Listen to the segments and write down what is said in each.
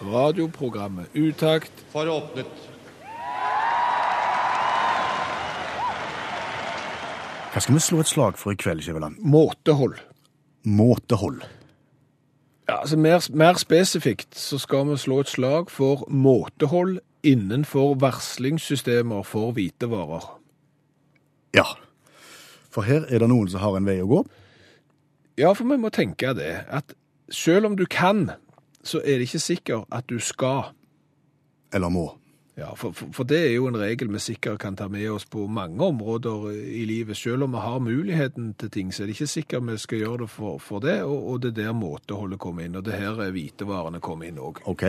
Radioprogrammet Utakt for åpnet. Hva skal vi slå et slag for i kveld, Skjæveland? måtehold. Måtehold. Ja, altså mer, mer spesifikt så skal vi slå et slag for måtehold innenfor varslingssystemer for hvitevarer. Ja. For her er det noen som har en vei å gå. Ja, for vi må tenke det, at selv om du kan, så er det ikke sikkert at du skal. Eller må. Ja, for, for, for det er jo en regel vi sikkert kan ta med oss på mange områder i livet. Selv om vi har muligheten til ting, så er det ikke sikkert vi skal gjøre det for, for det, og, og det er der måteholdet kommer inn, og det her er hvitevarene kommer inn òg. OK,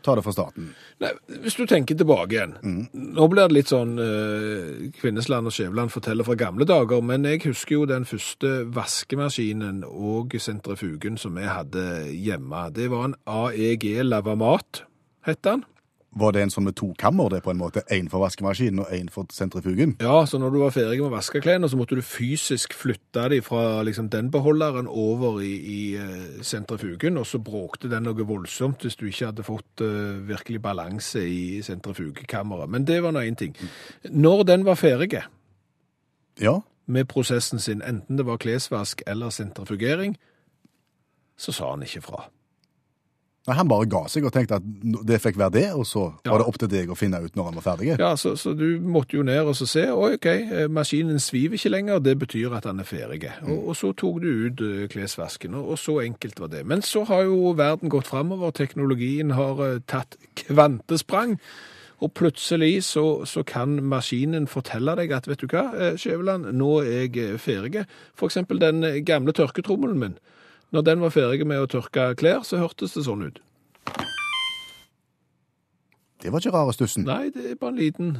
ta det fra starten. Nei, Hvis du tenker tilbake igjen. Nå blir det litt sånn eh, Kvinnesland og Skjæveland forteller fra gamle dager, men jeg husker jo den første vaskemaskinen og sentrifugen som jeg hadde hjemme. Det var en AEG Lavamat, het den. Var det en sånn med to kammer, det på en måte? Én for vaskemaskinen og én for sentrifugen? Ja, så når du var ferdig med å vaske klærne, så måtte du fysisk flytte dem fra liksom, den beholderen over i, i eh, sentrifugen, og så bråkte den noe voldsomt hvis du ikke hadde fått uh, virkelig balanse i sentrifugekammeret. Men det var nå én ting. Når den var ferdig Ja. med prosessen sin, enten det var klesvask eller sentrifugering, så sa han ikke fra. Nei, Han bare ga seg og tenkte at det fikk være det, og så Ja. var det opp til deg å finne ut når han var ferdig. Ja, så, så du måtte jo ned og så se, oi, ok, eh, maskinen sviver ikke lenger, det betyr at han er ferdig. Og, og så tok du ut eh, klesvasken, og, og så enkelt var det. Men så har jo verden gått fremover, teknologien har eh, tatt kvantesprang, og plutselig så, så kan maskinen fortelle deg at, vet du hva, Skjæveland, nå er jeg ferdig. For eksempel den gamle tørketrommelen min. Når den var ferdig med å tørke klær, så hørtes det sånn ut. Det var ikke rare stussen. Nei, det er bare en liten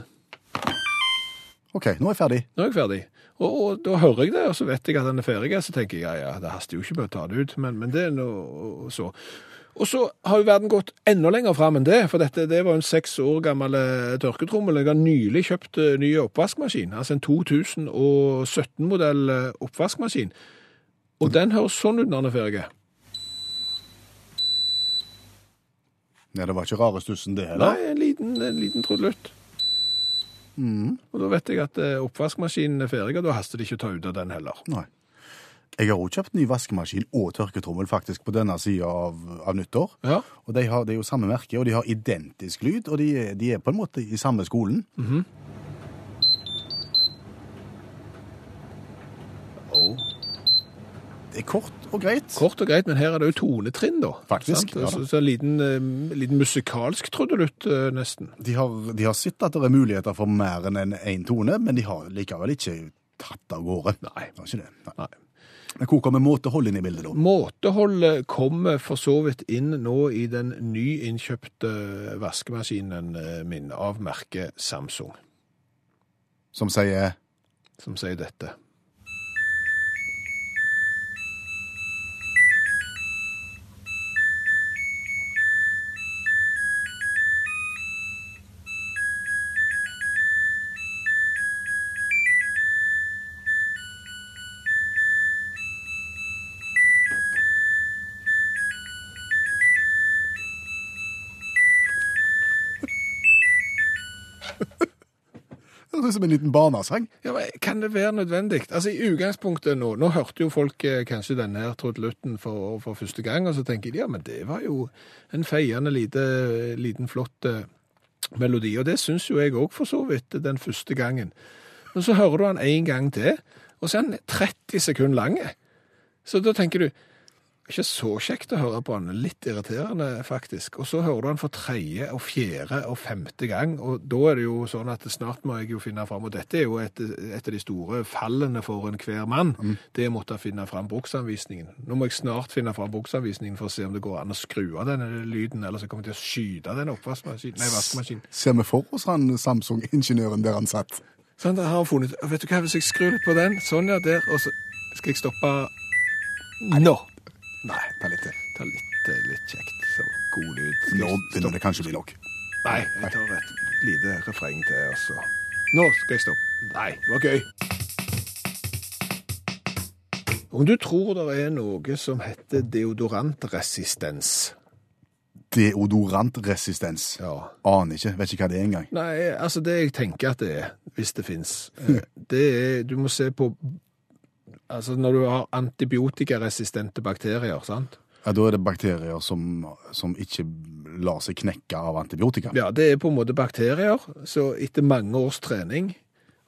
OK, nå er jeg ferdig. Nå er jeg ferdig. Og, og da hører jeg det, og så vet jeg at den er ferdig. Så tenker jeg ja, ja, det haster jo ikke med å ta det ut, men, men det er nå så. Og så har jo verden gått enda lenger fram enn det, for dette det var en seks år gammel eh, tørketrommel. Jeg har nylig kjøpt eh, ny oppvaskmaskin, altså en 2017-modell eh, oppvaskmaskin. Og den høres sånn ut Arne er. Nei, det var ikke rare stussen, det heller. Nei, en liten, en liten trudelutt. Og da vet jeg at eh, oppvaskmaskinen er ferdig, og da haster det ikke å ta ut av den heller. Nei. Jeg har også kjøpt ny vaskemaskin og tørketrommel faktisk på denne sida av, av nyttår. Ja, Og de har, Det er jo samme merke, og de har identisk lyd, og de de er på en måte i samme skolen. Det er kort og greit. Kort og greit, men her er det jo tonetrinn, da. Faktisk, Ja, ja. Så, så en liten, eh, liten musikalsk trudelutt, eh, nesten. De har, de har sett at det er muligheter for mer enn en tone, men de har likevel ikke tatt av gårde. Nei. Det var ikke det. Nei. Nei. Men hvor kommer måtehold inn i bildet, da? Måteholdet kommer for så vidt inn nå i den nyinnkjøpte vaskemaskinen eh, min av merket Samsung, Som sier som sier dette. Ut som en liten barnesang. Ja, men Kan det være nødvendig? Altså I utgangspunktet nå Nå hørte jo folk eh, kanskje denne her trudelutten for, for første gang, og så tenker de ja, men det var jo en feiende lite, liten flott eh, melodi. Og det syns jo jeg òg for så vidt den første gangen. Men så hører du han en gang til, og så er han 30 sekunder lang. Så da tenker du Ikke så kjekt å høre på han, litt irriterende faktisk. Og så hører du han for tredje og fjerde og femte gang, og da er det jo sånn at snart må jeg jo finne fram, og dette er jo et, et av de store fallene for enhver mann, det er å måtte finne fram bruksanvisningen. Nå må jeg snart finne fram bruksanvisningen for å se om det går an å skru av denne lyden, eller så kommer jeg til å skyte den oppvaskmaskinen. Ser vi for oss han Samsung-ingeniøren der han satt? Sånn, da har han funnet, vet du hva, hvis jeg skrur litt på den, sånn ja, der, og så skal jeg stoppe nå. Nei, ta litt til. Ta litt, eh, litt kjekt, så god lyd. Nå begynner det kanskje å bli nok. Nei, jeg tar et lite refreng til, og så Nå skal jeg stoppe. Nei, det var gøy. Om du tror det er noe som heter deodorantresistens Deodorantresistens. Ja. Aner ikke. Vet ikke hva det er engang. Nei, altså det jeg tenker at det er, hvis det fins, det er Du må se på Altså når du har antibiotikaresistente bakterier, sant? Ja, Da er det bakterier som, som ikke lar seg knekke av antibiotika. Ja, det er på en måte bakterier, så etter mange års trening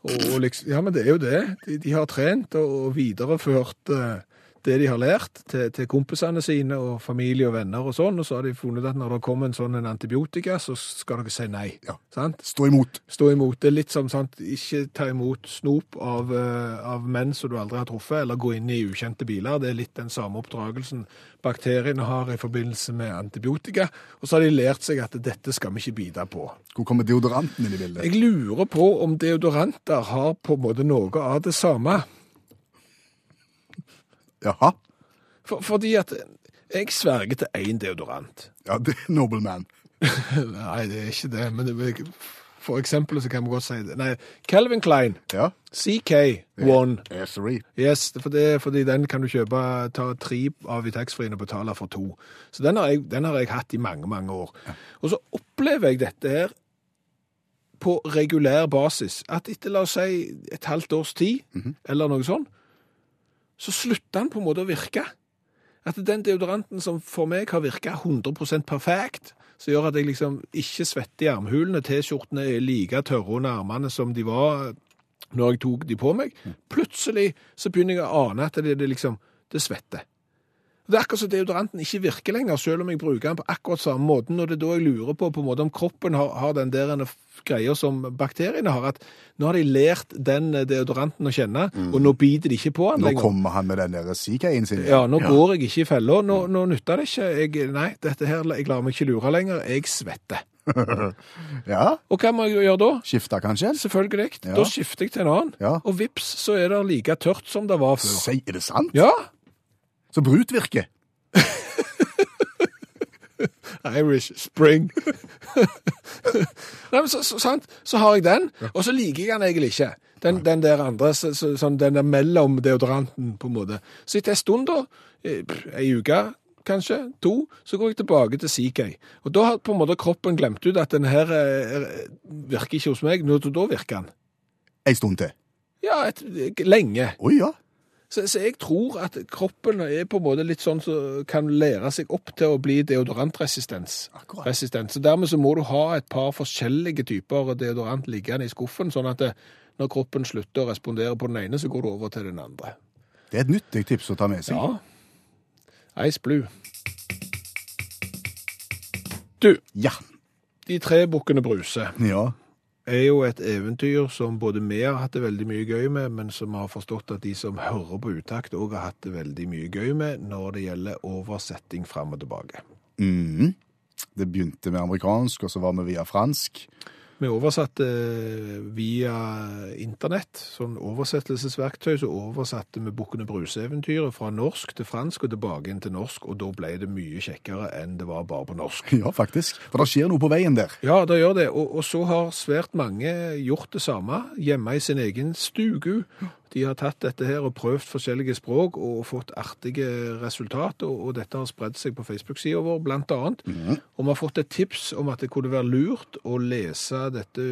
og, og liksom, Ja, men det er jo det. De, de har trent og, og videreført eh, det de har lært til, til kompisene sine og familie og venner og sånn, og så har de funnet at når det kommer en sånn en antibiotika, så skal dere si nei. Ja. Sant? Stå imot. Stå imot. Det er litt som sant, ikke ta imot snop av, eh, av menn som du aldri har truffet, eller gå inn i ukjente biler. Det er litt den samme oppdragelsen bakteriene har i forbindelse med antibiotika. Og så har de lært seg at dette skal vi ikke bite på. Hvor kommer deodoranten inn i bildet? Jeg lurer på om deodoranter har på en måte noe av det samme. Jaha. For, fordi at jeg sverger til én deodorant. Ja, det er Nobleman. Nei, det er ikke det, men det, for eksempel så kan vi godt si det. Nei, Calvin Klein, Ja. CK1. Essery. Yes, for det fordi den kan du kjøpe, ta tre av i taxfree og betale for to. Så den har, jeg, den har jeg hatt i mange, mange år. Og så opplever jeg dette her på regulær basis, at etter, la oss si, et halvt års tid, eller noe sånn, så slutter den på en måte å virke. At den deodoranten som for meg har virka 100% perfekt, som gjør at jeg liksom ikke svetter i armhulene, T-skjortene er like tørre under armene som de var når jeg tok de på meg, plutselig så begynner jeg å ane at det, det liksom, det svetter. Det er akkurat som deodoranten ikke virker lenger, selv om jeg bruker den på akkurat samme måten, og det er da jeg lurer på, på en måte om kroppen har, har den der greia som bakteriene har, at nå har de lært den eh, deodoranten å kjenne, og nå biter de ikke på den Nå lenger. kommer han med den der CK-en sin. Ja, nå går jeg ikke i fella. Nå, nå nytter det ikke. Jeg, nei, dette her, jeg lar meg ikke lure lenger. Jeg svetter. Ja. Og hva må jeg gjøre da? Skifte, kanskje? Selvfølgelig. Ja. Da skifter jeg til en annen. Ja. Og vips, så er det like tørt som det var før. Er det sant? Ja. Så brut virker. Irish Spring. Nei, men så, så, sant? så har jeg den, og så liker jeg den egentlig ikke. Den, den der andre, så, så, sånn, den der mellom deodoranten, på en måte. Så etter en stund, da, eh, ei uke, kanskje, to, så går jeg tilbake til CK. Og da har på en måte kroppen glemt ut at den her eh, virker ikke hos meg. Nå, da virker den. Ei stund til. Ja, et, lenge. Oi, ja. Så, så jeg tror at kroppen er på en måte litt sånn som kan lære seg opp til å bli deodorantresistens. Så dermed så må du ha et par forskjellige typer deodorant liggende i skuffen, sånn at det, når kroppen slutter å respondere på den ene, så går du over til den andre. Det er et nyttig tips å ta med seg. Ja. Ice Blue. Du, Ja. De tre bukkene Bruse Ja. Er jo et eventyr som både vi har hatt det veldig mye gøy med, men som har forstått at de som hører på utakt òg har hatt det veldig mye gøy med når det gjelder oversetting fram og tilbake. Mm. Det begynte med amerikansk, og så var vi via fransk. Vi oversatte via internett, sånn oversettelsesverktøy, så oversatte vi Bukkene Bruse-eventyret fra norsk til fransk og tilbake inn til norsk, og da ble det mye kjekkere enn det var bare på norsk. Ja, faktisk. For det skjer noe på veien der. Ja, det gjør det, og, og så har svært mange gjort det samme hjemme i sin egen stugu. De har tatt dette her og prøvd forskjellige språk og fått artige resultat, og, og dette har spredd seg på Facebook-sida vår, blant annet. Og vi har fått et tips om at det kunne være lurt å lese dette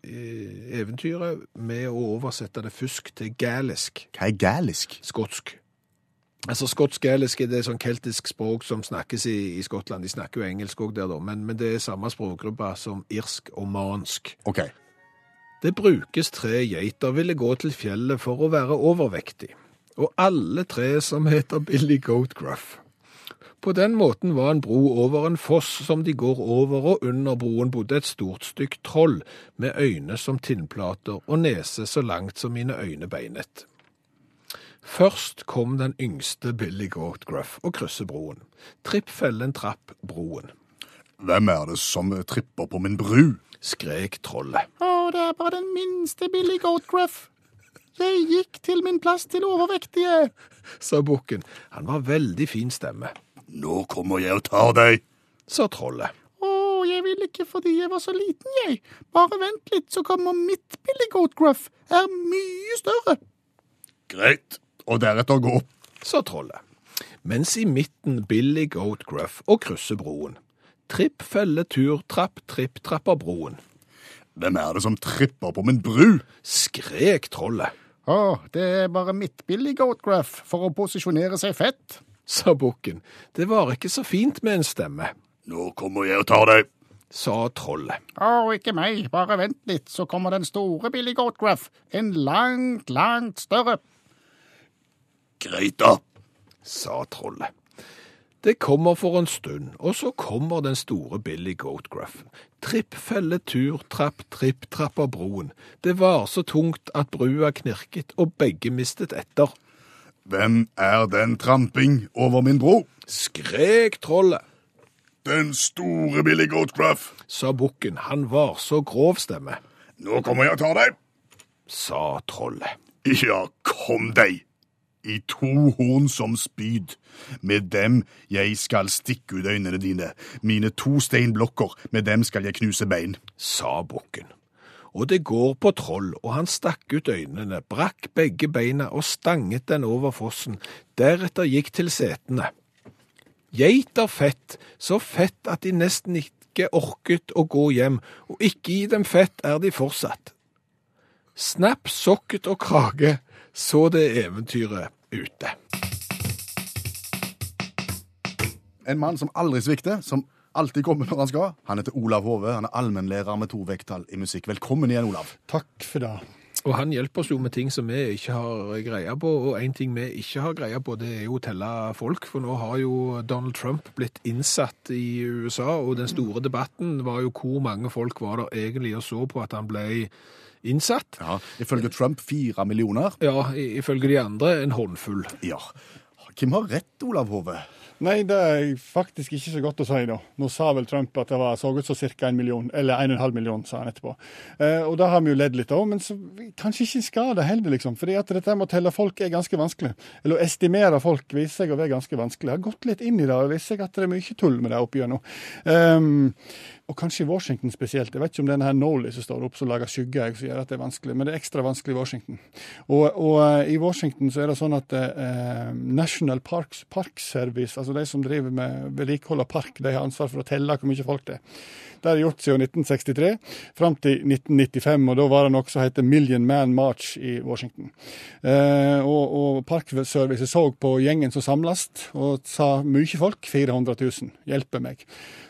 eh, eventyret med å oversette det først til galisk, Hva er galisk? skotsk. Altså Skotsk-galisk er det sånn keltisk språk som snakkes i, i Skottland. De snakker jo engelsk òg der, da, men, men det er samme språkgruppe som irsk og mansk. OK. Det brukes tre geiter ville gå til fjellet for å være overvektig. Og alle tre som heter Billy Goat Gruff. På den måten var en bro over en foss som de går over, og under broen bodde et stort stykk troll med øyne som tinnplater og nese så langt som mine øyne beinet. Først kom den yngste Billy Goat Gruff og krysser broen. Tripp fellen trapp broen. Hvem er det som tripper på min bru? Skrek trollet. Å, det er bare den minste Billy Goat Gruff. Jeg gikk til min plass til overvektige. Sa bukken. Han var veldig fin stemme. Nå kommer jeg og tar deg. Sa trollet. Å, jeg vil ikke fordi jeg var så liten, jeg. Bare vent litt, så kommer mitt Billy Goat Gruff. Er mye større. Greit. Og deretter gå. Sa trollet. Mens i midten Billy Goat Gruff og krysser broen. Tripp felle tur trapp tripp trapper broen. Hvem er det som tripper på min bru? Skrek trollet. Å, det er bare mitt Billy Goat for å posisjonere seg fett. Sa bukken. Det var ikke så fint med en stemme. Nå kommer jeg og tar deg. Sa trollet. Å, ikke meg. Bare vent litt, så kommer den store Billy Goatgraff. En langt, langt større. Greit, da. Sa trollet. Det kommer for en stund, og så kommer den store Billy Goat Tripp felle tur, trapp tripp trapper broen. Det var så tungt at brua knirket, og begge mistet etter. Hvem er den tramping over min bro? Skrek trollet. Den store Billy Goatgruff, Sa bukken, han var så grov stemme. Nå kommer jeg og tar deg. Sa trollet. Ja, kom deg. I to horn som spyd. Med dem jeg skal stikke ut øynene dine. Mine to steinblokker, med dem skal jeg knuse bein. Sa bukken. Og det går på troll, og han stakk ut øynene, brakk begge beina og stanget den over fossen. Deretter gikk til setene. Geiter fett, så fett at de nesten ikke orket å gå hjem, og ikke i dem fett er de fortsatt. Snapp, sokket og krage, så det eventyret ute. En mann som aldri svikter, som alltid kommer når han skal. Han heter Olav Hove. Han er allmennlærer med to vekttall i musikk. Velkommen igjen, Olav. Takk for det. Og han hjelper oss jo med ting som vi ikke har greie på, og en ting vi ikke har greie på, det er jo å telle folk. For nå har jo Donald Trump blitt innsatt i USA, og den store debatten var jo hvor mange folk var der egentlig og så på at han ble innsatt. Ja, Ifølge Trump fire millioner. Ja, ifølge de andre en håndfull. Ja. Hvem har rett, Olav Hove? Nei, det er faktisk ikke så godt å si, da. Nå sa vel Trump at det var, så ut som ca. en million, eller en og en halv million, sa han etterpå. Eh, og da har vi jo ledd litt av, men så, kanskje ikke skal det heller, liksom. Fordi at dette med å telle folk er ganske vanskelig. Eller å estimere folk viser seg å være ganske vanskelig. Jeg har gått litt inn i det og viser seg at det er mye tull med det opp igjennom. Um, og kanskje i Washington spesielt. Jeg vet ikke om det er denne Noli som står opp som lager skygge, som gjør at det er vanskelig, men det er ekstra vanskelig i Washington. Og, og eh, i Washington så er det sånn at eh, National Parks, Park Service, altså de som driver med vedlikehold av park, de har ansvar for å telle hvor mye folk det er. Det de gjort siden 1963, fram til 1995, og da var det noe som heter Million Man March i Washington. Eh, og, og Parkservice så på gjengen som samles, og sa mye folk, 400 000, hjelper meg.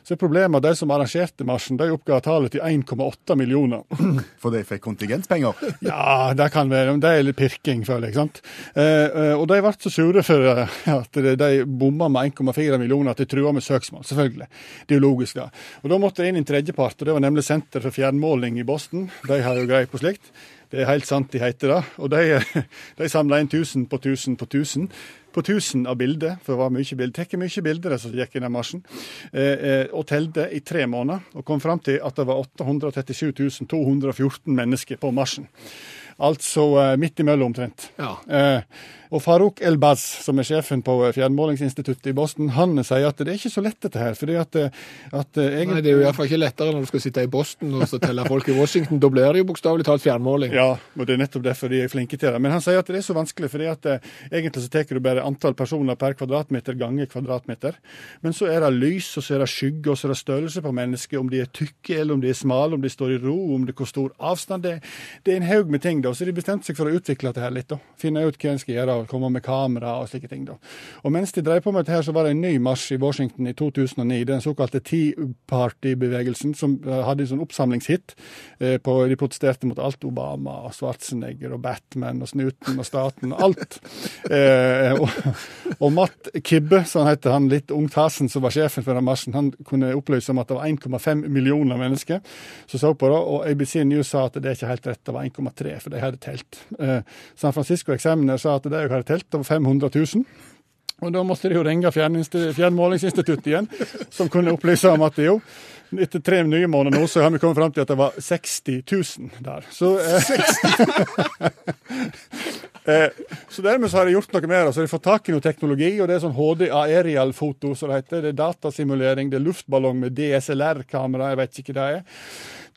Så er problemet at de som arrangerte marsjen, de oppga tallet til 1,8 millioner. For de fikk kontingentpenger? Ja, det kan være. Det er litt pirking, føler jeg. sant? Eh, eh, og de ble så sure for eh, at de- bomma med 1,4 millioner at de trua med søksmål. Selvfølgelig. Det er jo logisk, da. Og da måtte det inn en tredjepart, og det var nemlig Senter for fjernmåling i Boston. De har jo greie på slikt. Det er helt sant de heter det. Og de, de samla inn 1000 på 1000 på 1000 på 1000 av bilder, for det var mye bilder. Tek mye bilder de som gikk i den marsjen. Eh, eh, og telte i tre måneder, og kom fram til at det var 837 214 mennesker på marsjen. Altså eh, midt imellom omtrent. Ja. Eh, og Farouk El-Baz, som er sjefen på eh, Fjernmålingsinstituttet i Boston, han sier at det er ikke så lett dette her. fordi at, at egentlig... Nei, det er jo i hvert fall ikke lettere når du skal sitte i Boston og så telle folk i Washington. Da blir det jo bokstavelig talt fjernmåling. Ja, og det er nettopp derfor de er flinke til det. Men han sier at det er så vanskelig, fordi at egentlig så tar du bare antall personer per kvadratmeter ganger kvadratmeter. Men så er det lys, og så er det skygge, og så er det størrelse på mennesket, om de er tykke eller om de er smale, om de står i ro, om det hvor stor avstand det er. Det er en haug med ting, da. Og så de bestemte seg for å utvikle dette her litt. da. Finne ut hva en skal gjøre, og komme med kamera og slike ting. da. Og mens de drev på med dette her, så var det en ny marsj i Washington i 2009. Den såkalte Tea Party-bevegelsen, som eh, hadde en sånn oppsamlingshit. Eh, på, de protesterte mot alt Obama og Schwarzenegger og Batman og Snuten og staten og alt. Eh, og, og Matt Kibbe, som han heter, han litt ungtasen som var sjefen for den marsjen, han kunne opplyse om at det var 1,5 millioner mennesker som så på det, og ABC News sa at det er ikke helt rett, det var 1,3, for de hadde telt. Eh, San Francisco Examiner sa at de hadde telt, over var 500 000. Og da måtte de jo ringe Fjernmålingsinstituttet igjen, som kunne opplyse om at jo, etter tre nye måneder nå, så har vi kommet fram til at det var 60 000 der. Så, eh, eh, så dermed så har de gjort noe mer. Så har de fått tak i noe teknologi, og det er sånn HD aerial-foto, som det heter. Det er datasimulering, det er luftballong med DSLR-kamera, jeg vet ikke hva det er.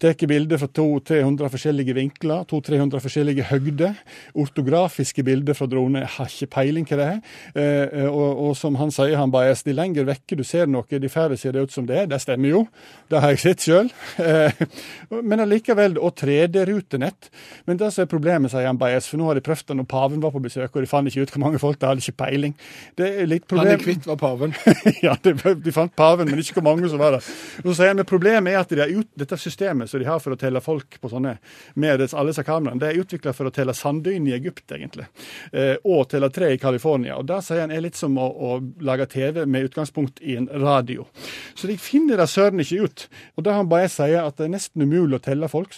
Tar bilder fra 200-300 forskjellige vinkler, 200-300 forskjellige høgder. Ortografiske bilder fra droner, jeg har ikke peiling hva det er. Eh, og, og som han sier, han Baez, de lenger vekke du ser noe, de færre ser det ut som det er. Det stemmer jo, det har jeg sett sjøl. Eh, men allikevel, og 3D-rutenett. Men det som er problemet, sier han Baez, for nå har de prøvd det når paven var på besøk, og de fant ikke ut hvor mange folk det hadde ikke peiling. Det er litt problem. Han er kvitt var paven. ja, de, de fant paven, men ikke hvor mange som var der. Så sier han, men Problemet er at de ut, dette systemet som de har for å telle folk på sånne, med alle disse kameraene, det er utvikla for å telle sanddyn i Egypt, egentlig. Eh, og telle tre i California. Og det sier han er litt som å, å lage TV med utgangspunkt i en radio. Så de finner det søren ikke ut. Og da han bare sier at det er nesten umulig å telle folk.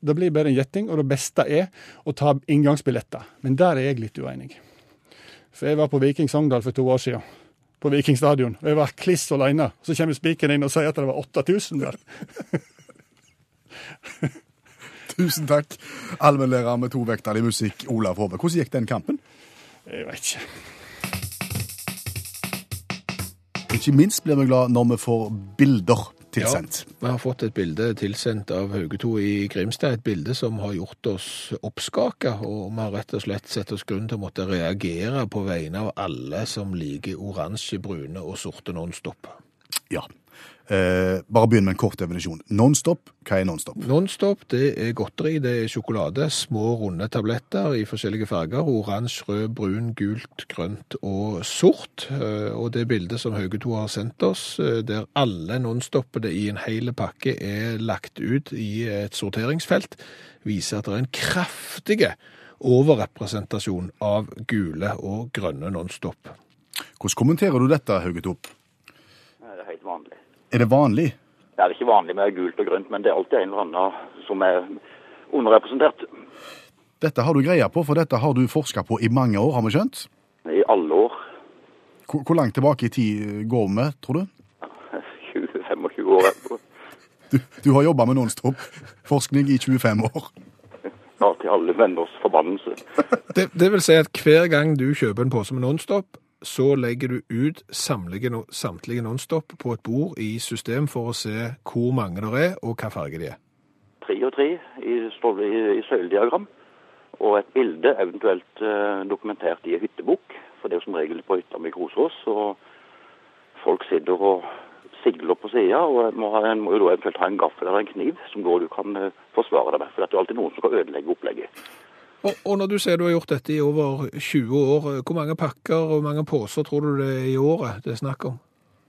Det blir bare en gjetting, og det beste er å ta inngangsbilletter. Men der er jeg litt uenig. For jeg var på Viking Sogndal for to år siden. På Viking stadion. Og jeg var kliss alene. Så kommer spikeren inn og sier at det var 8000 der. Tusen takk, allmennlærer med to vekter i musikk, Olav Hove. Hvordan gikk den kampen? Jeg vet ikke. Ikke minst blir vi glad når vi får bilder tilsendt. Vi har fått et bilde tilsendt av Hauge 2 i Grimstad, et bilde som har gjort oss oppskaka, og vi har rett og slett sett oss grunn til å måtte reagere på vegne av alle som liker oransje, brune og sorte nonstop. Ja. Eh, bare begynn med en kort definisjon. Nonstop, hva er nonstop? Nonstop det er godteri, det er sjokolade, små runde tabletter i forskjellige farger, oransje, rød, brun, gult, grønt og sort. Eh, Og det bildet som Hauge 2 har sendt oss, eh, der alle nonstoppene i en hel pakke er lagt ut i et sorteringsfelt, viser at det er en kraftig overrepresentasjon av gule og grønne nonstop. Hvordan kommenterer du dette, Haugetop? Det er helt vanlig. Er det vanlig? Det er ikke vanlig med gult og grønt, men det er alltid en eller annen som er underrepresentert. Dette har du greie på, for dette har du forska på i mange år, har vi skjønt? I alle år. Hvor, hvor langt tilbake i tid går vi, tror du? 20-25 år etterpå. Du, du har jobba med nonstop-forskning i 25 år. Ja, til alle venners forbannelse. Det, det vil si at hver gang du kjøper en pose med Nonstop, så legger du ut samtlige, samtlige Nonstop på et bord i system for å se hvor mange det er, og hva farge de er. Tre og tre i, i, i søylediagram. Og et bilde eventuelt eh, dokumentert i en hyttebok. For det er jo som regel på hytta med Grosås, Og folk sitter og sigler på sida. Og en må, ha, en må jo da eventuelt ha en gaffel eller en kniv som du kan eh, forsvare deg med. For det er jo alltid noen som skal ødelegge opplegget. Og, og når du sier du har gjort dette i over 20 år, hvor mange pakker og mange poser tror du det er i året det er snakk om?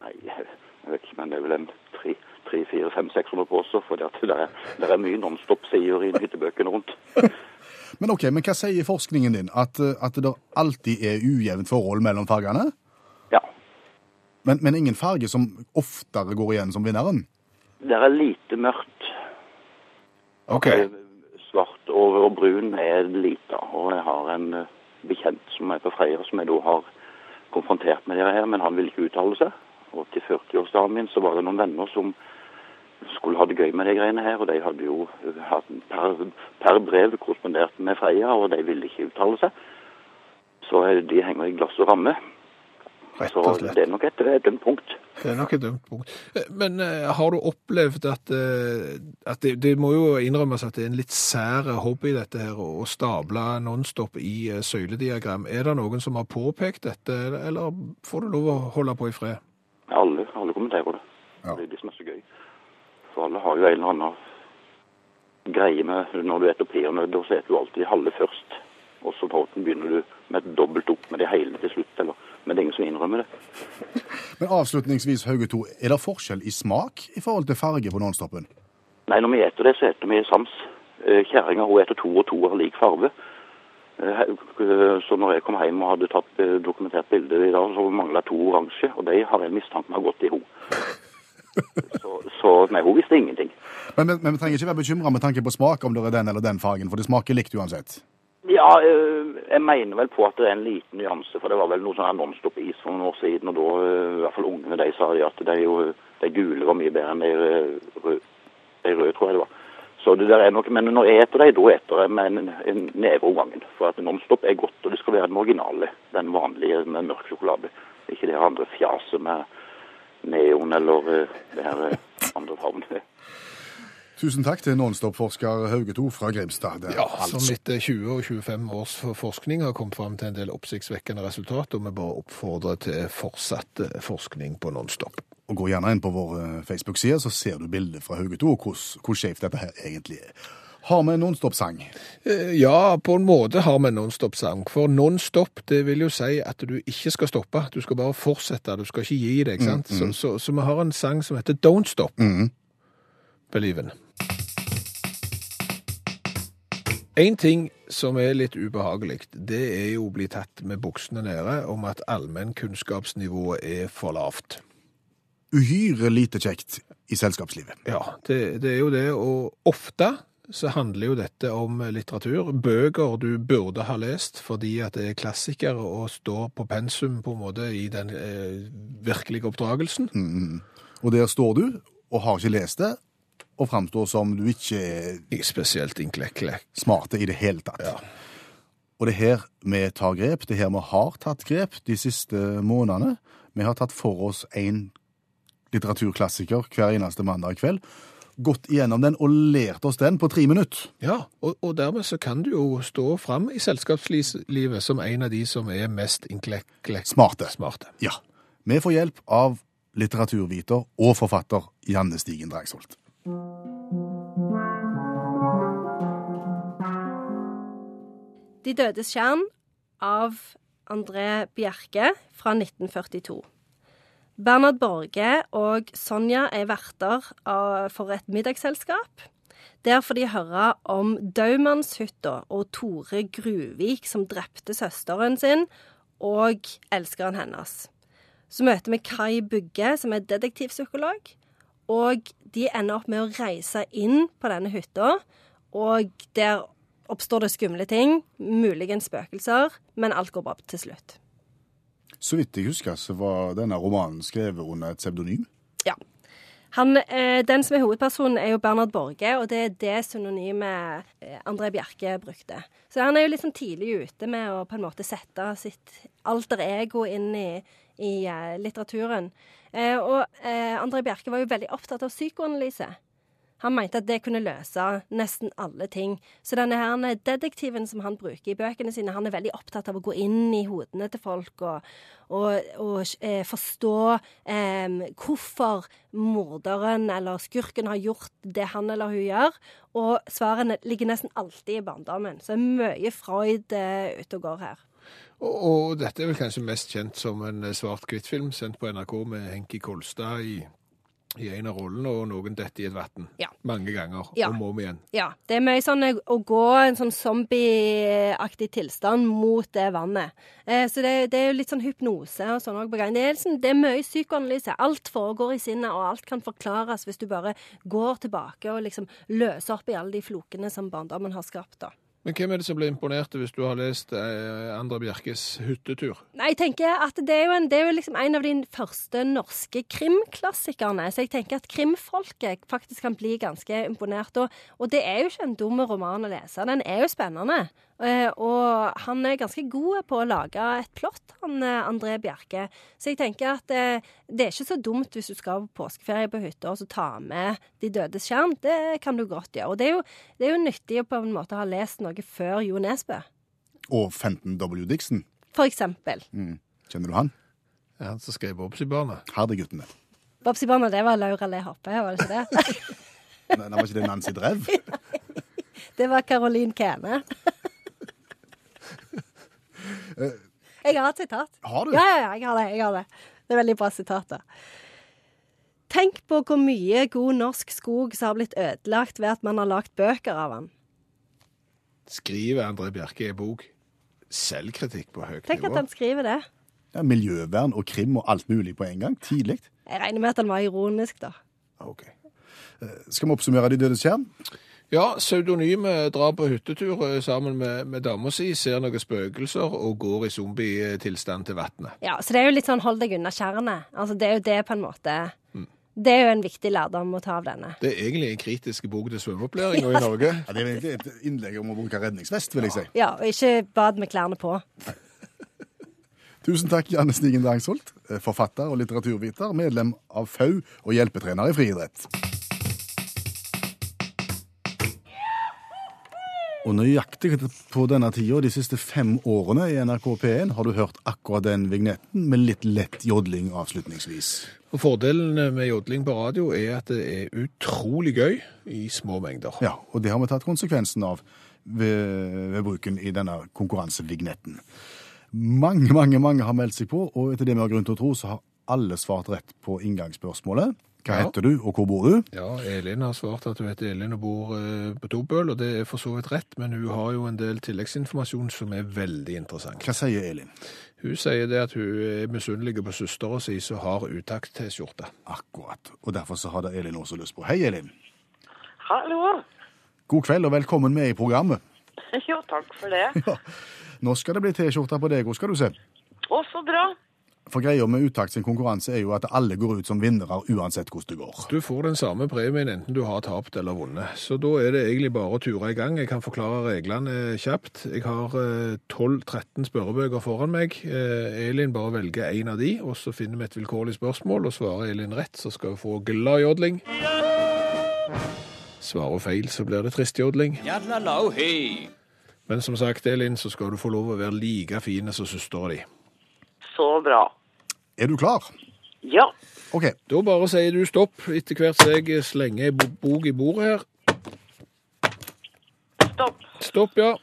Nei, jeg vet ikke, men det er vel en tre, tre, fire, fem, 600 poser. For det, er, det er mye nonstop-sider i hyttebøkene rundt. Men ok, men hva sier forskningen din? At, at det alltid er ujevnt forhold mellom fargene? Ja. Men, men ingen farge som oftere går igjen som vinneren? Det er lite mørkt. Ok. Eh, Svart og, brun er lite. Og jeg har en eh, bekjent som er på Freia, som jeg da har konfrontert med det her, men han ville ikke uttale seg. Og til 40-årsdagen min så var det noen venner som skulle ha det gøy med de greiene her, og de hadde jo eh, per, per brev korrespondert med Freia, og de ville ikke uttale seg. Så eh, de henger i glass og ramme. Rett Så og slett. det er nok et, dømt punkt. Det er nok et dumt punkt. Men uh, har du opplevd at, uh, at det, det må jo innrømmes at det er en litt sær hobby dette her, å stable nonstop i uh, søylediagram. Er det noen som har påpekt dette, eller får du lov å holde på i fred? Alle, alle kommenterer det. Ja. Det er det som er så gøy. For alle har jo en eller annen greie med når du er peanøtter, så spiser du alltid halve først. Og så begynner du med et dobbelt opp med det hele til slutt. Eller, men det er ingen som innrømmer det. Men avslutningsvis, Hauge 2, er det forskjell i smak i forhold til farge på Nonstopen? Nei, når vi eter det, så eter vi sams. Eh, Kjerringa eter to og to har lik farve. Eh, Så når jeg kom hjem og hadde tatt eh, dokumentert bilde i dag, så mangla to oransje, og de har jeg mistanke om har gått i henne. Så, så nei, hun visste ingenting. Men, men, men vi trenger ikke være bekymra med tanke på smak om det er den eller den fargen, for det smaker likt uansett. Ja, eh, jeg mener vel på at det er en liten nyanse, for det var vel noe sånn Nonstop-is for noen år siden, og da, eh, i hvert fall ungene, de sa de at de, jo, de gule var mye bedre enn de røde, de røde tror jeg det var. Så det der er noe, men når jeg eter dem, da eter jeg med en, en neve om gangen. For at Nonstop er godt, og det skal være den originale, den vanlige med mørk sjokolade. Ikke det andre fjaset med neon eller eh, det her andre fargen. Tusen takk til Nonstop-forsker Hauge 2 fra Grimstad. Ja, altså- som etter 20 og 25 års forskning har kommet fram til en del oppsiktsvekkende resultat, og vi bare oppfordrer til fortsatt eh, forskning på Nonstop. Og Gå gjerne inn på vår eh, Facebook-side, så ser du bildet fra Hauge 2 og hvor skjevt dette her egentlig er. Har vi en Nonstop-sang? Eh, Ja, på en måte har vi nonstop-sang. For nonstop, det vil jo si at du ikke skal stoppe. Du skal bare fortsette, du skal ikke gi deg, ikke sant? Så, så, så vi har en sang som heter Don't Stop. Believe in. En ting som er litt ubehagelig, det er jo å bli tatt med buksene nede om at allmennkunnskapsnivået er for lavt. Uhyre lite kjekt i selskapslivet. Ja, det, det er jo det, og ofte så handler jo dette om litteratur. Bøker du burde ha lest fordi at det er klassikere og står på pensum på en måte i den eh, virkelige oppdragelsen. Og der står du og har ikke lest det, og framstår som du ikke er Ikke spesielt inklekkelig. smarte i det hele tatt. Og det er her vi tar grep, det er her vi har tatt grep de siste månedene. Vi har tatt for oss en litteraturklassiker hver eneste mandag kveld. Gått igjennom den og lært oss den på tre minutter. Ja, og, og dermed så kan du jo stå fram i selskapslivet som en av de som er mest inklekkelig Smarte. smarte. Ja. Vi får hjelp av litteraturviter og forfatter Janne Stigen Drangsholt. De dødes kjern av André Bjerke fra 1942. Bernhard Borge og Sonja er verter for et middagsselskap. Der får de høre om Daumannshytta og Tore Gruvik som drepte søsteren sin, og elskeren hennes. Så møter vi Kai Bugge, som er detektivpsykolog. Og de ender opp med å reise inn på denne hytta, og der oppstår det skumle ting, muligens spøkelser, men alt går bra til slutt. Så vidt jeg husker, så var denne romanen skrevet under et pseudonym. Ja. Han, eh, den som er hovedpersonen, er jo Bernhard Borge, og det er det synonymet eh, André Bjerke brukte. Så han er jo litt sånn tidlig ute med å på en måte sette sitt alter ego inn i, i eh, litteraturen. Eh, og eh, André Bjerke var jo veldig opptatt av psykoanalyse. Han mente at det kunne løse nesten alle ting. Så denne her detektiven som han bruker i bøkene sine, han er veldig opptatt av å gå inn i hodene til folk og, og, og eh, forstå eh, hvorfor morderen eller skurken har gjort det han eller hun gjør. Og svarene ligger nesten alltid i barndommen. Så det er mye Freud eh, ute og går her. Og, og dette er vel kanskje mest kjent som en eh, svart-hvitt-film sendt på NRK med Henki Kolstad i, i en av rollene, og noen detter i et vann. Ja. Mange ganger, Ja. om og om igjen. Ja, det er mye sånn eh, å gå en sånn zombieaktig tilstand mot det vannet. Eh, så det, det er jo litt sånn hypnose og sånn òg på gang. Det er, liksom, det er mye psykoanalyse. Alt foregår i sinnet, og alt kan forklares hvis du bare går tilbake og liksom løser opp i alle de flokene som barndommen har skapt. da. Men hvem er det som blir imponert hvis du har lest eh, Andra Bjerkes hyttetur? Nei, jeg tenker at det er jo, en, det er jo liksom en av de første norske krimklassikerne. Så jeg tenker at krimfolket faktisk kan bli ganske imponert. Og, og det er jo ikke en dum roman å lese. Den er jo spennende. Eh, og han er ganske god på å lage et plott, han eh, André Bjerke. Så jeg tenker at eh, det er ikke så dumt hvis du skal på påskeferie på hytta og så ta med De dødes skjerm. Det kan du godt gjøre. Og det er jo, det er jo nyttig å på en måte ha lest noe før Jo Nesbø, Og Fenton W. Dixon. for eksempel. Kjenner du han? Det er han som skrev Bobsy-barnet. Herdeguttene. Babsi det var Laura Le Hoppe, var det ikke det? Nei, Var ikke det Nancy Drev? Det var Caroline Kene. Jeg har et sitat. Har du? Ja, ja, ja, jeg har det. jeg har Det Det er veldig bra sitat. da. Tenk på hvor mye god norsk skog som har blitt ødelagt ved at man har lagd bøker av den. Skriver André Bjerke i bok. Selvkritikk på høyt Tenk at han skriver det. Ja, miljøvern og krim og alt mulig på en gang. Tidlig. Jeg regner med at han var ironisk, da. Ok. Skal vi oppsummere De dødes skjerm? Ja, pseudonyme drar på hyttetur eh, sammen med, med dama si, ser noen spøkelser og går i zombietilstand til vannet. Ja, Så det er jo litt sånn hold deg unna tjernet. Altså, det er jo det på en måte Det er jo en viktig lærdom å ta av denne. Det er egentlig en kritisk bok til svømmeopplæringa i Norge. Ja, det er egentlig et innlegg om å bruke redningsvest, vil jeg si. Ja, og ikke bad med klærne på. Tusen takk, Janne Stigen Drangsholt, eh, forfatter og litteraturviter, medlem av FAU og hjelpetrener i friidrett. Og nøyaktig på denne tida de siste fem årene i NRK P1 har du hørt akkurat den vignetten med litt lett jodling avslutningsvis. Og Fordelen med jodling på radio er at det er utrolig gøy i små mengder. Ja, og det har vi tatt konsekvensen av ved, ved bruken i denne konkurransevignetten. Mange, mange, mange har meldt seg på, og etter det vi har grunn til å tro, så har alle svart rett på inngangsspørsmålet. Hva Ja. heter du, og hvor bor du? Ja, Elin har svart at hun heter Elin og bor eh, på Dobøl, og det er for så vidt rett, men hun har jo en del tilleggsinformasjon som er veldig interessant. Hva sier Elin? Hun sier det at hun er misunnelig på søstera si som har utakt-T-skjorte. Akkurat. Og derfor så har da Elin også lyst på. Hei, Elin. Hallo. God kveld og velkommen med i programmet. Jo, takk for det. Ja. Nå skal det bli T-skjorte på deg, òg, skal du se? Å, så bra. For greia med Utakt sin konkurranse er jo at alle går ut som vinnere uansett hvordan det går. Du får den samme premien enten du har tapt eller vunnet, så da er det egentlig bare å ture i gang. Jeg kan forklare reglene kjapt. Jeg har eh, 12-13 spørrebøker foran meg. Eh, Elin bare velger en av de, og så finner vi et vilkårlig spørsmål, og svarer Elin rett, så skal hun få glad jodling. Svarer hun feil, så blir det trist jodling. Men som sagt, Elin, så skal du få lov å være like fine som søstera di. Så bra. Er du klar? Ja. OK. Da bare sier du stopp etter hvert som jeg slenger ei bok i bordet her. Stopp. Stopp, ja.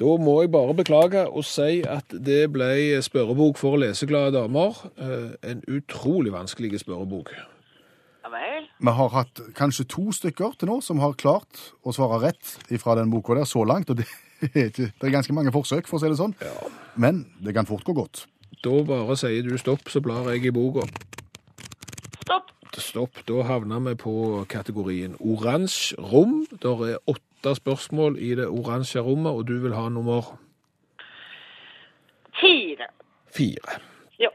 Da må jeg bare beklage og si at det ble spørrebok for leseglade damer. Eh, En utrolig vanskelig spørrebok. Ja vel. Vi har hatt kanskje to stykker til nå som har klart å svare rett fra den boka der så langt. og det er, ikke, det er ganske mange forsøk, for å si det sånn. Men det kan fort gå godt. Da bare sier du stopp, så blar jeg i boka. Stopp. Stopp. Da havner vi på kategorien oransje rom. Der er åtte spørsmål i det oransje rommet, og du vil ha nummer Fire. fire. Ja.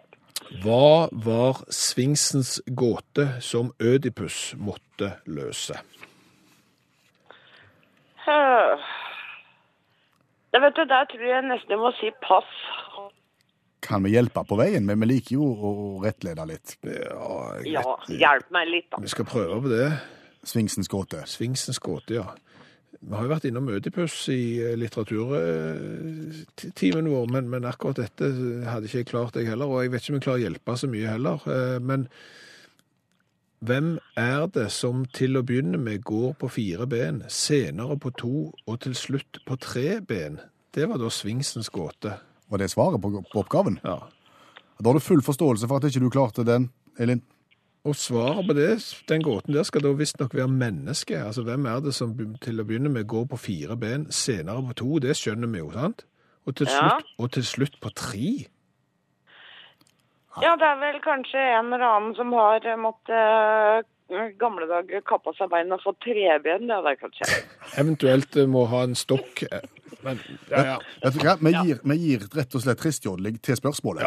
Hva var Sfinksens gåte som Ødipus måtte løse? Det vet du, der tror jeg nesten jeg må si pass. Kan vi hjelpe på veien? Men vi liker jo å rettlede litt. Ja, jeg Ja, hjelp meg litt, da. Vi skal prøve på det. Sfinksens gåte. Sfinksens gåte, ja. Vi har jo vært innom Ødipus i eh, litteraturtimen vår, men, men akkurat dette hadde ikke jeg klart, jeg heller. Og jeg vet ikke om jeg klarer å hjelpe så mye heller. Eh, Men hvem er det som til å begynne med går på fire ben, senere på to og til slutt på tre ben? Det var da Sfinksens gåte. Var det svaret på, på oppgaven? Ja. Da har du full forståelse for at ikke du klarte den, Elin. Og svaret på det, den gåten der skal da visstnok være menneske. Altså, hvem er det som til å begynne med går på fire ben, senere på to? Det skjønner vi jo, sant? Og til Ja. og til slutt på tre? Ja, det er vel kanskje en eller annen som har eh, måttet eh, gamle dager kappa seg beina og fått treben, det er det kanskje. Eventuelt eh, må ha en stokk. Men, ja, ja. Vet du hva? Vi gir, vi gir rett og slett tristjodling til spørsmålet.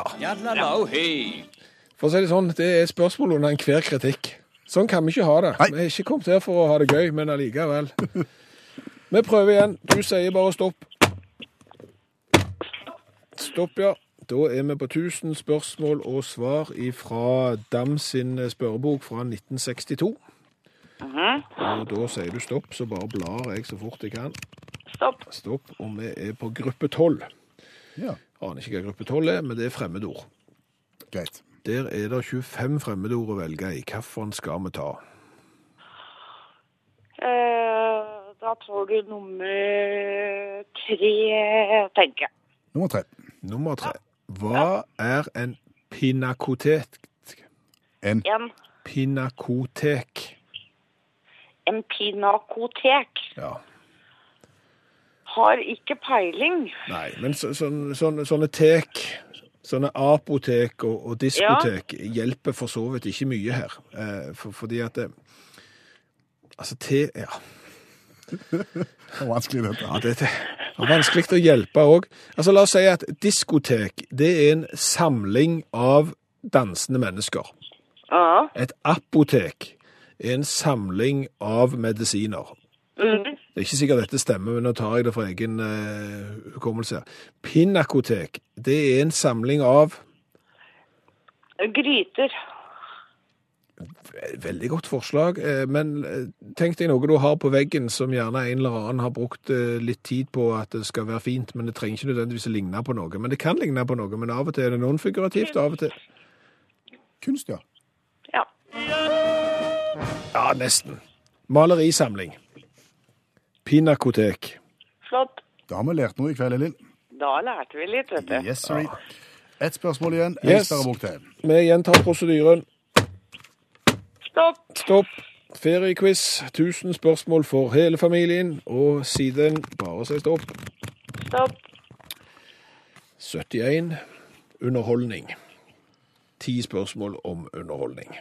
For å si det sånn, det er spørsmål under enhver kritikk. Sånn kan vi ikke ha det. Nei. Vi er ikke kommet her for å ha det gøy, men allikevel. Vi prøver igjen. Du sier bare stopp. Stopp, ja. Da er vi på 1000 spørsmål og svar fra Dam sin spørrebok fra 1962. Og da sier du stopp, så bare blar jeg så fort jeg kan. Stopp. Stopp, og vi er på gruppe 12. Ja, Aner ikke hva gruppe 12 er, men det er fremmedord. greit. Der er det 25 fremmedord å velge i. Hvilken skal vi ta? Eh, da tar du nummer tre, tenker jeg. Nummer tre. Nummer tre. Hva er en pinakotek? En En, Pinakotek. en pinakotek. Ja. Har ikke peiling. Nei, men så, så, så, sånne tek, sånne apotek og, og diskotek hjelper for så vidt ikke mye her. Eh, for, fordi at det, Altså, te Ja. Det var vanskelig, dette. Ja, det, det er vanskelig å hjelpe òg. Altså, la oss si at diskotek det er en samling av dansende mennesker. Ja. Et apotek er en samling av medisiner. Mm. Det er ikke sikkert dette stemmer, men nå tar jeg det fra egen eh, hukommelse. Pinakotek, det er en samling av Gryter. Veldig godt forslag, eh, men eh, tenk deg noe du har på veggen som gjerne en eller annen har brukt eh, litt tid på at det skal være fint, men det trenger ikke nødvendigvis å ligne på noe. Men det kan ligne på noe, men av og til er det nonfigurativt, av og til Kunst, ja. Ja. Ja, nesten. Malerisamling. Pinakotek. Flott. Da har vi lært noe i kveld, Elin. Da lærte vi litt, vet du. Yes, sir. Ett spørsmål igjen. Yes. Vi gjentar prosedyren. Stopp. Stopp. Feriequiz. 1000 spørsmål for hele familien. Og siden bare si stopp. Stopp. 71. Underholdning. Ti spørsmål om underholdning.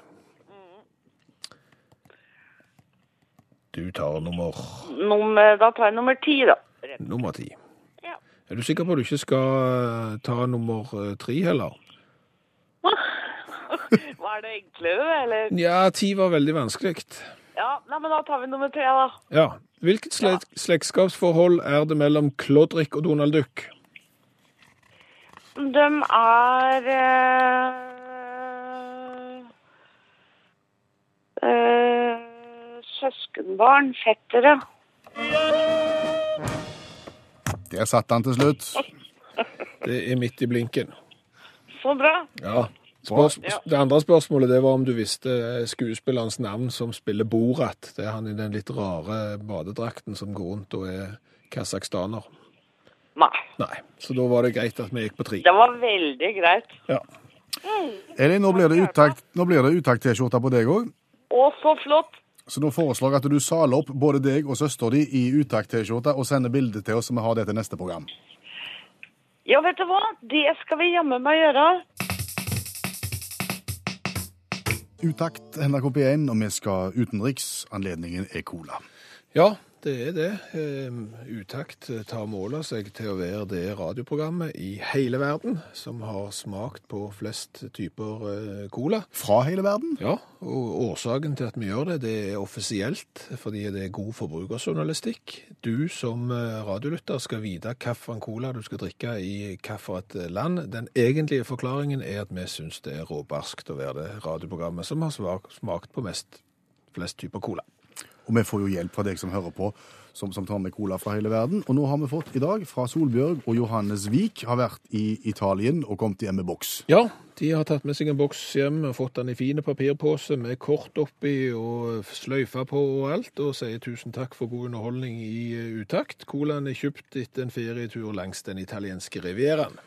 Du tar nummer, Nummer, da tar jeg nummer ti, da. nummer ti. Ja. Er du sikker på at du ikke skal eh, ta nummer eh, tre heller? Var det enklere, eller? Ja, ti var veldig vanskelig. Ja, nei, men da tar vi nummer tre, da. Ja. Hvilket slek slektskapsforhold er det mellom Klodrik og Donald Duck? De er eh, eh, søskenbarn, fettere. Der satt han til slutt. Det er midt i blinken. Så bra. Ja. Spørs det andre spørsmålet det var om du visste skuespillerens navn som spiller Borat. Det er han i den litt rare badedrakten som går rundt og er kasakhstaner. Nei, Nei, så da var det greit at vi gikk på tre. det var veldig greit. Ja. Elin, nå blir det uttakt- nå blir det uttakt-T-skjorte på deg òg. Å, så flott. Så nå foreslår jeg at du saler opp både deg og søsteren di i uttakt-T-skjorte og sender bilde til oss, så vi har det til neste program. Ja, vet du hva? Det skal vi jammen meg gjøre. Utakt NRK P1, og vi skal utenriks. Anledningen er cola. Ja, det er det. Eh, Utakt tar mål av seg til å være det radioprogrammet i hele verden som har smakt på flest typer eh, cola. Fra hele verden. Ja, og årsaken til at vi gjør det, det er offisielt, fordi det er god forbrukerjournalistikk. Du som eh, radiolytter skal vite hvilken cola du skal drikke i hvilket land. Den egentlige forklaringen er at vi syns det er råbarskt å være det radioprogrammet som har smakt på mest, flest typer cola. Og vi får jo hjelp fra deg som hører på, som, som tar med cola fra hele verden. Og nå har vi fått i dag fra Solbjørg og Johannes Vik, har vært i Italien og kommet hjem med boks. Ja, de har tatt med seg en boks hjem og fått den i fine papirpose med kort oppi og sløyfa på og alt, og sier tusen takk for god underholdning i eh, utakt. Colaen er kjøpt etter en ferietur langs den italienske rivieraen.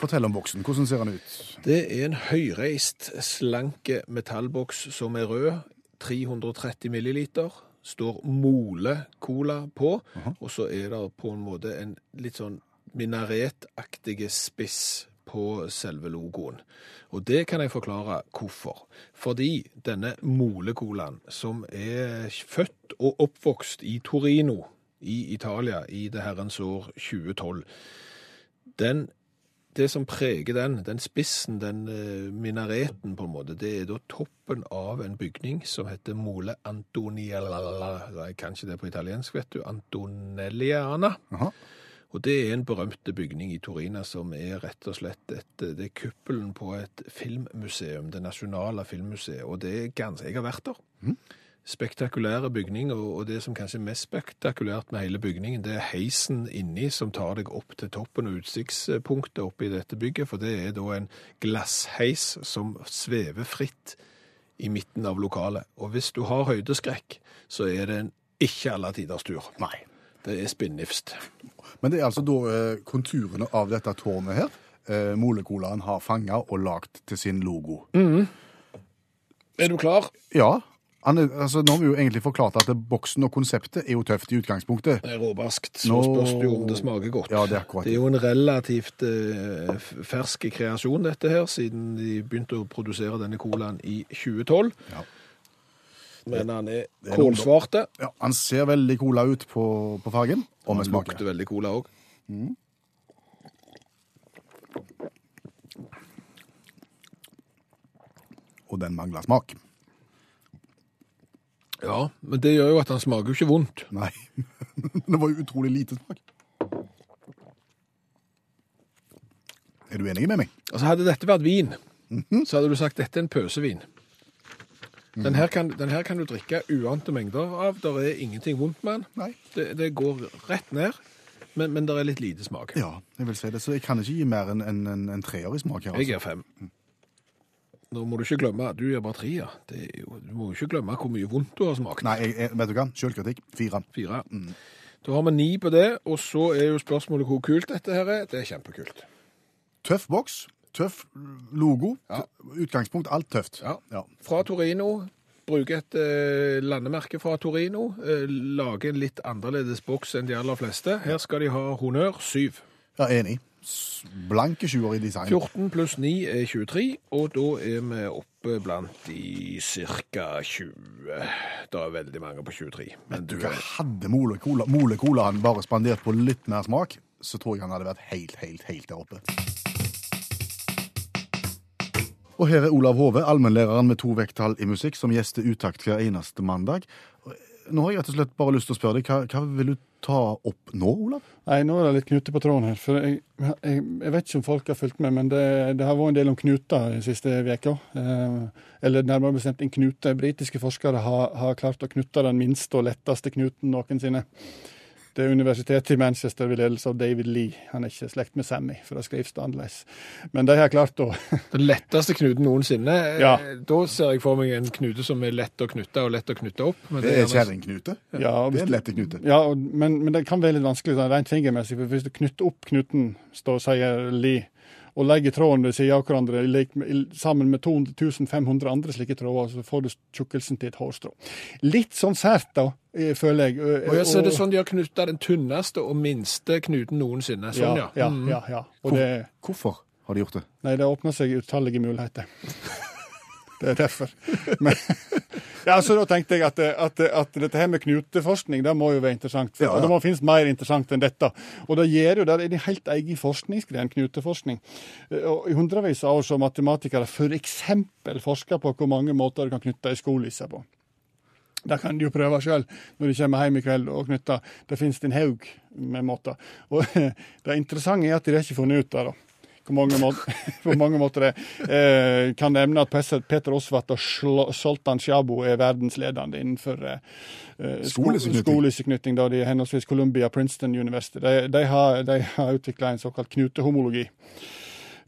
Fortell om boksen. Hvordan ser den ut? Det er en høyreist, slanke metallboks som er rød, 330 milliliter. Står Mole Cola på, og så er det på en måte en litt sånn minaretaktig spiss på selve logoen. Og det kan jeg forklare hvorfor. Fordi denne Mole-colaen, som er født og oppvokst i Torino i Italia i det herrens år 2012, den det som preger den, den spissen, den eh, minareten på en måte, det er da toppen av en bygning som heter Mole Antoniella, jeg kan ikke det på italiensk, vet du, Antonelliana. Aha. Og det er en berømte bygning i Torina som er rett og slett et, det er kuppelen på et filmmuseum, det nasjonale filmmuseet, og det er ganske, jeg har vært der. Spektakulære bygning, og, det som kanskje er mest spektakulært med hele bygningen, det er heisen inni som tar deg opp til toppen og utsiktspunktet oppe i dette bygget, for det er da en glassheis som svever fritt i midten av lokalet. Og hvis du har høydeskrekk, så er det en ikke alle tiders tur. Nei. Det er spinnifst. Men det er altså da eh, konturene av dette tårnet her eh, Molecolaen har fanga og lagd til sin logo. Er du klar? Ja. Er, altså, nå har vi jo egentlig forklart at boksen og konseptet er jo tøft i utgangspunktet. Det er råbarskt. Så Nå- spørs det jo om det smaker godt. Ja, det er akkurat Det er jo en relativt eh, fersk kreasjon, dette her, siden de begynte å produsere denne colaen i 2012. Ja. Men han er er kålsvarte. Ja, han ser veldig cola ut på, på fargen, og med smaken. lukter veldig cola òg. Og den mangler smak. Ja, men det gjør jo at han smaker jo ikke vondt. Nei. det var jo utrolig lite smak. Er du enig med meg? Altså Hadde dette vært vin, så hadde du sagt dette er en pøsevin. Den her, kan, den her kan du drikke uante mengder av. Der er ingenting vondt med den. Det, det går rett ned, men, men det er litt lite smak. Ja, jeg vil si det. Så jeg kan ikke gi mer enn en, en, en treer i smak her. Jeg Altså. gir fem. Nå må du ikke glemme Du gjør bare tre, ja. Det er jo, du må jo ikke glemme hvor mye vondt du har smakt. Nei, jeg, jeg, vet du hva? Selvkritikk. Fire. Fire. Da har vi ni på det, og så er jo spørsmålet hvor kult dette her er. Det er kjempekult. Tøff boks. Tøff logo. Ja. Utgangspunkt. Alt tøft. Ja. Ja. Fra Torino. Bruke et eh, landemerke fra Torino. Eh, lage en litt annerledes boks enn de aller fleste. Her skal de ha honnør syv. Ja, enig. Blanke sjuer i design. 14 pluss 9 er 23, og da er vi oppe blant de ca. 20. Det er veldig mange på 23. Men Du hva, Hadde Mole Cola, han bare spandert på litt mer smak, så tror jeg han hadde vært helt, helt, helt der oppe. Og her er Olav Hove, allmennlæreren med to vekttall i musikk, som gjester Utakt hver eneste mandag. Nå har jeg rett og slett bare lyst til å spørre deg, hva, hva vil du ta opp nå, Olav? Nei, nå er det litt knute på tråden her. For jeg, jeg, jeg vet ikke om folk har fulgt med, men det, det har vært en del om knuter den siste veka. Eh, eller nærmere bestemt en knute. Britiske forskere har, har klart å knutte den minste og letteste knuten noensinne. Det er universitetet i Manchester ved ledelse av David Lee. Han er ikke i slekt med Sammy, for det skrives annerledes. Men de har klart å Den letteste knuten noensinne. Ja. Da ser jeg for meg en knute som er lett å knutte og lett å knutte opp. men Det er kjerringknute. Ja, Det er en lette knute. Ja, og, men, men det kan være litt vanskelig sånn, rent fingermessig. for Hvis du knytter opp knuten, står, sier Li, og legger trådene ved siden av hverandre sammen med 2500 andre slike tråder, så får du tjukkelsen til et hårstrå. Litt sånn sært, da, eh, føler jeg. og- Og jeg ser det sånn de har knytta den tynneste og minste knuten noensinne. Sånn, ja. ja, Mm. ja, ja. Og det, Hvorfor har de gjort det? nei, det åpner seg utallige muligheter. Det er derfor. Men, ja, så da tenkte jeg at, at, at dette her med knuteforskning det må jo være interessant. For, Ja, ja. Det må finnes mer interessant enn dette. Og det gjør jo, det. er en helt egen forskningsgren, knuteforskning. Og I hundrevis av år har matematikere f.eks. forska på hvor mange måter du kan knytte ei skolisse på. Det kan de jo prøve sjøl når de kommer hjem i kveld og knytter. Det finnes en haug med måter. Og det interessante er at de har ikke funnet ut det. da. Hvor mange, måter, på mange måter det. Eh, kan nevne at Peter Osvat og Soltan Sjabo er verdensledende innenfor eh, skolesyknytting. sko- Skolisseknytting. skolisseknytting. Da de er henholdsvis Columbia Princeton University. De, de har, de har utvikla en såkalt knutehomologi.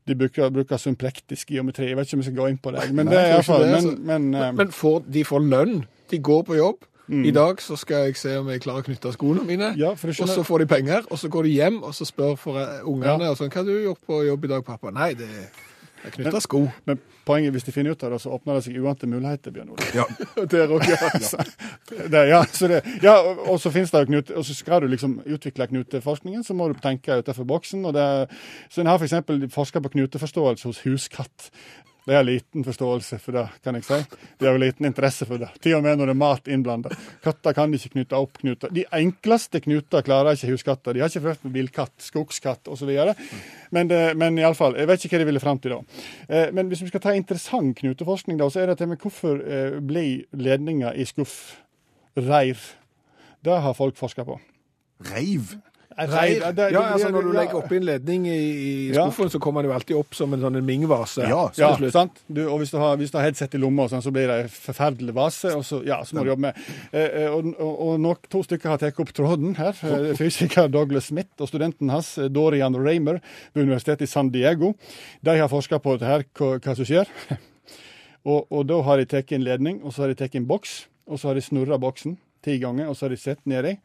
De bruker, bruker symplektisk geometri. Jeg vet ikke om jeg skal gå inn på det. Men det er tror iallfall det, Men, altså. men, eh, Men får, de får lønn. De går på jobb. Mm. I dag så skal jeg se om jeg klarer å knytte skoene mine. Ja, for og så får de penger, og så går de hjem og så spør for eh, ungene Ja. og sånn, hva har du gjort på jobb i dag, pappa? Nei, det jeg knytter sko. Men poenget, hvis de finner ut av det, så åpner det seg uante muligheter, Bjørn Ole. Ja. Der òg, ja. Så, det, ja, så det, ja, og- og så finnes det jo knute, og så skal du liksom utvikle knuteforskningen, så må du tenke utenfor boksen. og det, Så en har f.eks. forska på knuteforståelse hos huskatt. Det er liten forståelse for det, kan jeg si. De har liten interesse for det. Til og med når det er mat innblanda. Katter kan ikke knytte opp knuter. De enkleste knuter klarer ikke huskatter. De har ikke prøvd med villkatt, skogskatt osv. Men, det- men iallfall, jeg vet ikke hva de ville fram til da. Eh, Men hvis vi skal ta interessant knuteforskning, da, så er det til med hvorfor eh, blir ledninger i skuff reir? Det har folk forska på. Reiv. Reir, Ja, altså Når du legger oppi en ledning i, i Ja. så kommer den jo alltid opp som en sånn en mingvase. Ja, Ja, sant? Du, og hvis du, har, hvis du har headset i lomma, sånn, så blir det en forferdelig vase. og så, ja, så må du jobbe med. Eh, eh, og og, og nok, to stykker har tatt opp tråden her. Eh, Fysiker Douglas Smith og studenten hans, Dorian Raymer, ved Universitetet i San Diego. De har forska på dette her, hva, hva som skjer. og, og da har de tatt en ledning, og så har de tatt en boks, og så har de snurra boksen. ti ganger, og så har de sett nedi.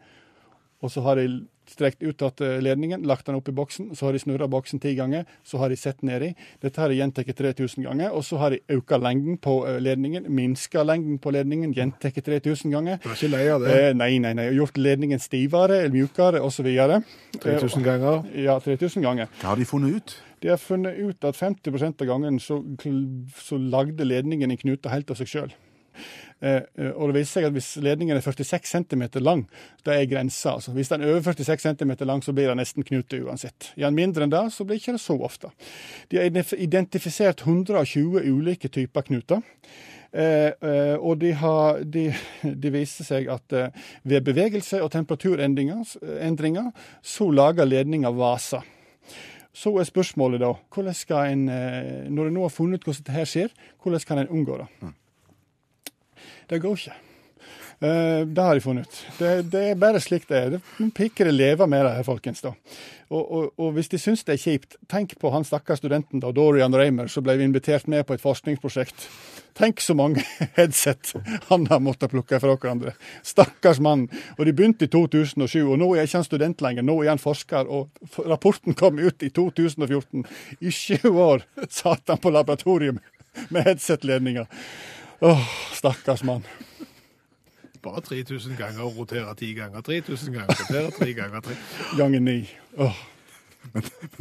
Og så har de strekt ut at eh, ledningen, lagt den opp i boksen, så har de snurra boksen ti ganger, så har de sett nedi. Dette har de gjentatt 3000 ganger, og så har de økt lengden på eh, ledningen, minska lengden på ledningen, gjentatt 3000 ganger. Du er ikke lei av det? Eh, nei, nei, nei. Gjort ledningen stivere eller mjukere osv. 3000 ganger? Ja, 3000 ganger. Hva har de funnet ut? De har funnet ut at 50 av gangen så, så lagde ledningen en knute helt av seg sjøl. Eh, eh, og det viser seg at hvis ledningen er 46 cm lang, det er grensa. Altså. Hvis den er over 46 cm lang, så blir det nesten knute uansett. Er den mindre enn det, så blir det ikke det så ofte. De har identifisert 120 ulike typer knuter. Eh, eh, og de, de, de viser seg at eh, ved bevegelse og temperaturendringer så lager ledninga vaser. Så er spørsmålet da, hvordan skal en, eh, når en nå har funnet hvordan dette skjer, hvordan kan en unngå det? Det går ikke. Eh, det har de funnet ut. Det, det er bare slik det er. Noen piker lever leve med det her, folkens. da. Og, og, og hvis de syns det er kjipt, tenk på han stakkars studenten da, Dorian Reimer, som ble invitert med på et forskningsprosjekt. Tenk så mange headset han har måttet plukke fra hverandre. Stakkars mann. Og de begynte i 2007, og nå er ikke han student lenger, nå er han forsker. Og rapporten kom ut i 2014. I sju år satt han på laboratorium med headset-ledninger. Åh, stakkars mann. Bare 3000 ganger og rotere ti ganger. 3000 ganger, rotere tre ganger. Tre. Ganger ni. Åh.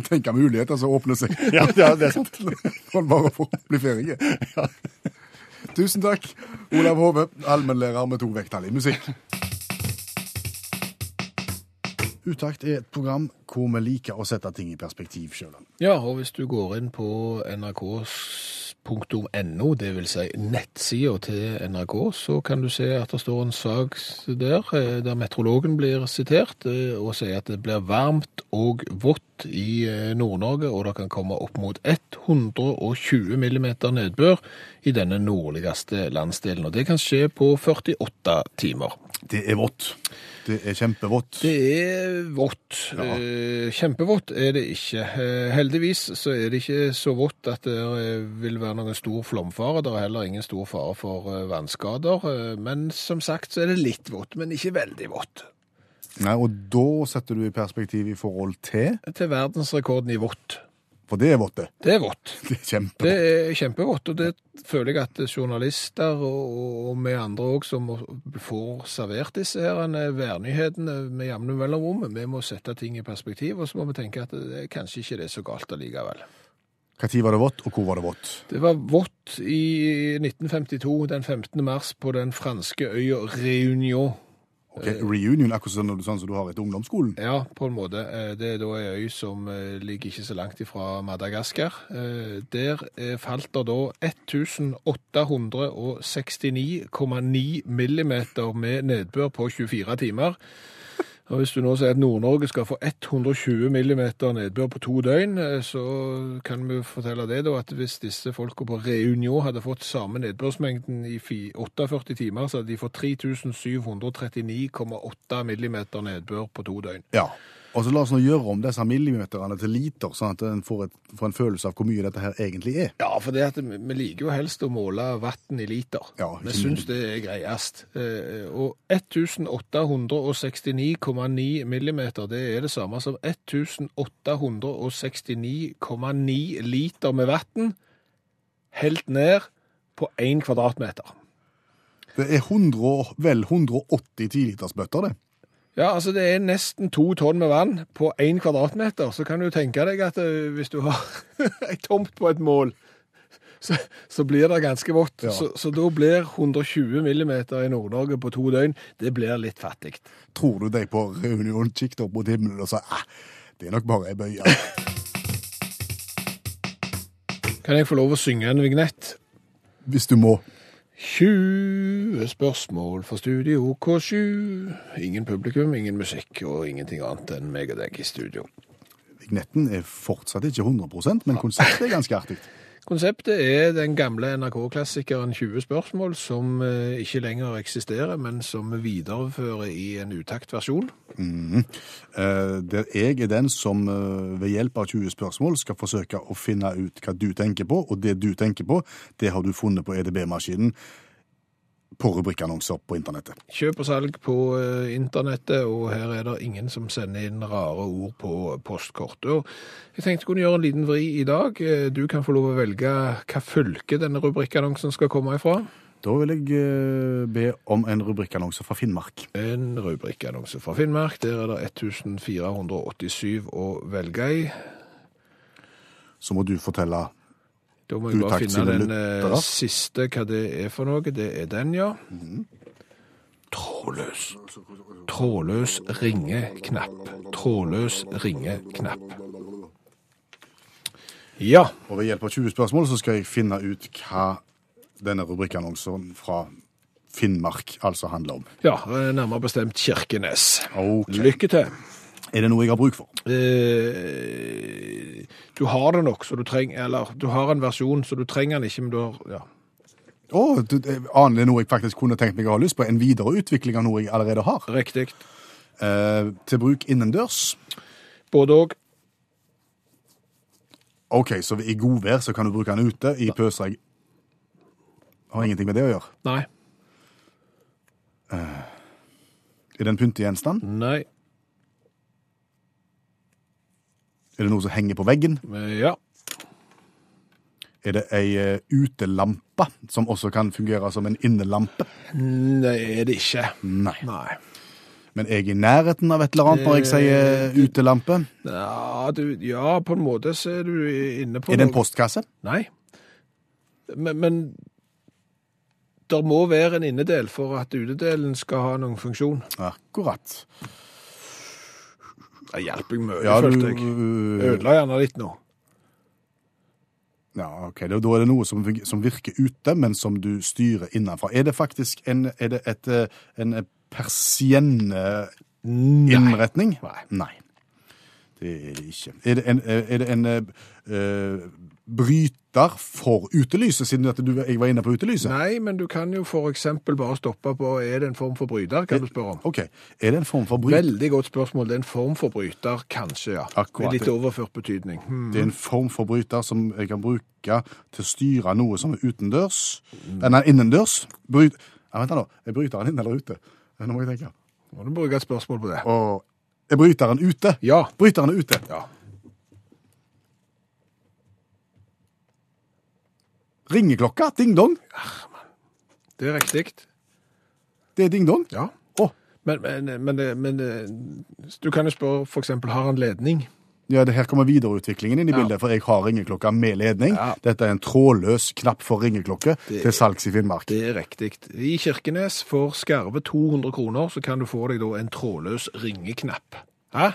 Tenk av muligheter som åpner seg. Ja, ja, det er sant. Man bare får bli ferdig. Tusen takk, Olav Hove, allmennlærer med to vekttall i musikk. Utakt er et program hvor vi liker å sette ting i perspektiv sjøl. Ja, og hvis du går inn på nrk.no, vil si nettsida til NRK, så kan du se at det står en sak der eh, der meteorologen blir sitert eh, og sier at det blir varmt og vått i eh, Nord-Norge, og det kan komme opp mot 120 millimeter nedbør i denne nordligste landsdelen. Og det kan skje på 48 timer. Det er vått. Det er kjempevått. Det er vått. Ja. Eh, Kjempevått er det ikke. Eh, Heldigvis så er det ikke så vått at det vil være noen stor flomfare. Det er heller ingen stor fare for vannskader. Men som sagt så er det litt vått, men ikke veldig vått. Nei, Og da setter du i perspektiv i forhold til Til verdensrekorden i vått. For det er vått, det. Det er vått. Det er kjempevått. Det er kjempevått, og det føler jeg at journalister og, og vi andre òg som får servert disse her værnyhetene med jevne mellomrom, vi må sette ting i perspektiv, og så må vi tenke at det, kanskje ikke det er så galt allikevel. Når var det vått, og hvor var det vått? Det var vått i 1952, den 15. mars, på den franske øya Réunion. Ok, Reunion, akkurat sånn, sånn som du har etter ungdomsskolen? Ja, på en måte. Eh, Det er da ei øy som eh, ligger ikke så langt ifra Madagaskar. Eh, Der eh, falt det da 1869,9 millimeter med nedbør på 24 timer. Og hvis du nå sier at Nord-Norge skal få 120 millimeter nedbør på to døgn, eh, så kan vi fortelle det da at hvis disse folka på Reunion hadde fått samme nedbørsmengden i 48 timer, så hadde de fått 3739,8 millimeter nedbør på to døgn. Ja. Og så la oss nå gjøre om disse millimeterne til liter, sånn at en får, et, får en følelse av hvor mye dette her egentlig er. Ja, for det at vi vi liker jo helst å måle vann i liter. Ja, vi syns det er greiest. Eh, Og 1869,9 millimeter, det er det samme som 1869,9 liter med vann helt ned på én kvadratmeter. Det er 100, vel 180 tilitersbøtter, det. Ja, altså det er nesten to tonn med vann på én kvadratmeter. Så kan du tenke deg at eh, hvis du har ei tomt på et mål, så, så blir det ganske vått. Ja. Så, så da blir 120 millimeter i Nord-Norge på to døgn, det blir litt fattig. Tror du de på Reunion kikket opp mot himmelen og sa eh, det er nok bare ei bøye? Kan jeg få lov å synge en vignett? Hvis du må. 20 spørsmål for Studio K7. Ingen publikum, ingen musikk og ingenting annet enn meg og deg i studio. Vignetten er fortsatt ikke 100% men konseptet er ganske artig. Konseptet er den gamle NRK-klassikeren 20 spørsmål, som eh, ikke lenger eksisterer, men som vi viderefører i en utaktversjon. versjon. Eh, Der jeg er den som eh, ved hjelp av 20 spørsmål skal forsøke å finne ut hva du tenker på, og det du tenker på, det har du funnet på EDB-maskinen på rubrikkannonser på internettet. Kjøp og salg på eh, internettet, og her er det ingen som sender inn rare ord på postkort. Og jeg tenkte jeg kunne gjøre en liten vri i dag. Eh, Du kan få lov å velge hva fylke denne rubrikkannonsen skal komme ifra. Da vil jeg eh, be om en rubrikkannonse fra Finnmark. En rubrikkannonse fra Finnmark. Der er det 1487 å velge i. Så må du fortelle Da må jeg bare finne den eh, siste, hva det er for noe. Det er den, ja. Trådløs. Trådløs ringeknapp. Trådløs ringeknapp. Ja. Og ved hjelp av 20 spørsmål så skal jeg finne ut hva denne rubrikkannonsen fra Finnmark altså handler om. Ja, eh, nærmere bestemt Kirkenes. Okay. Lykke til. Er det noe jeg har bruk for? Eh, du har det nok, så du trenger Eller du har en versjon, så du trenger den ikke, men du har ja. Å, du, eh, aner det noe jeg faktisk kunne tenkt meg å ha lyst på? En videre utvikling av noe jeg allerede har? Riktig. Eh, til bruk innendørs? Både òg. OK, så i godvær så kan du bruke den ute. I pøsregn Har ingenting med det å gjøre. Nei. Er det en pyntegjenstand? Nei. Er det noe som henger på veggen? Eh, Ja. Er det ei eh, utelampe som også kan fungere som en innelampe? Nei, er det ikke. Nei. Nei. Men er jeg i nærheten av et eller annet når jeg sier utelampe? Ja, du, ja, på en måte så er du inne på Er det en postkasse? Nei. Men, men det må være en innedel for at utedelen skal ha noen funksjon. Akkurat. Det hjelper jeg mye, Ja, følte jeg. Ødela gjerne litt nå. Ja, ok. Da er det noe som, som virker ute, men som du styrer innenfra. Er det faktisk en, det et, eh, en persienneinnretning? Nei. Nei. Det er det ikke. Er det en, er det en eh, bryter for utelyset, siden du, jeg var inne på utelyset? Nei, men du kan jo eksempel bare stoppe på Er det en form for bryter, kan du spørre om. Ok. Er det en form for bryter? Veldig godt spørsmål. Det er en form for bryter, kanskje, ja. Akkurat. Med litt overført betydning. Hmm. Det er en form for bryter som jeg kan bruke til å styre noe som er utendørs. mm. Nei, innendørs. Bryt... Ja, vent nå. Er bryteren inne eller ute? Nå må jeg tenke. Må du bruke et spørsmål på det. Og er bryteren ute? Ja. Bryteren er ute. Ja. Ringeklokka? Ding-dong? Det er riktig. Det er ding-dong? Ja. Oh. Men, men, men, men eh, du kan jo spørre eksempel, har han ledning? ja, det her kommer videreutviklingen inn i Ja. bildet, for jeg har ringeklokka med ledning. Ja. Dette er en trådløs knapp for ringeklokke Det- til salgs i Finnmark. Det er riktig. I Kirkenes for skarve 200 kroner så kan du få deg da en trådløs ringeknapp. Hæ?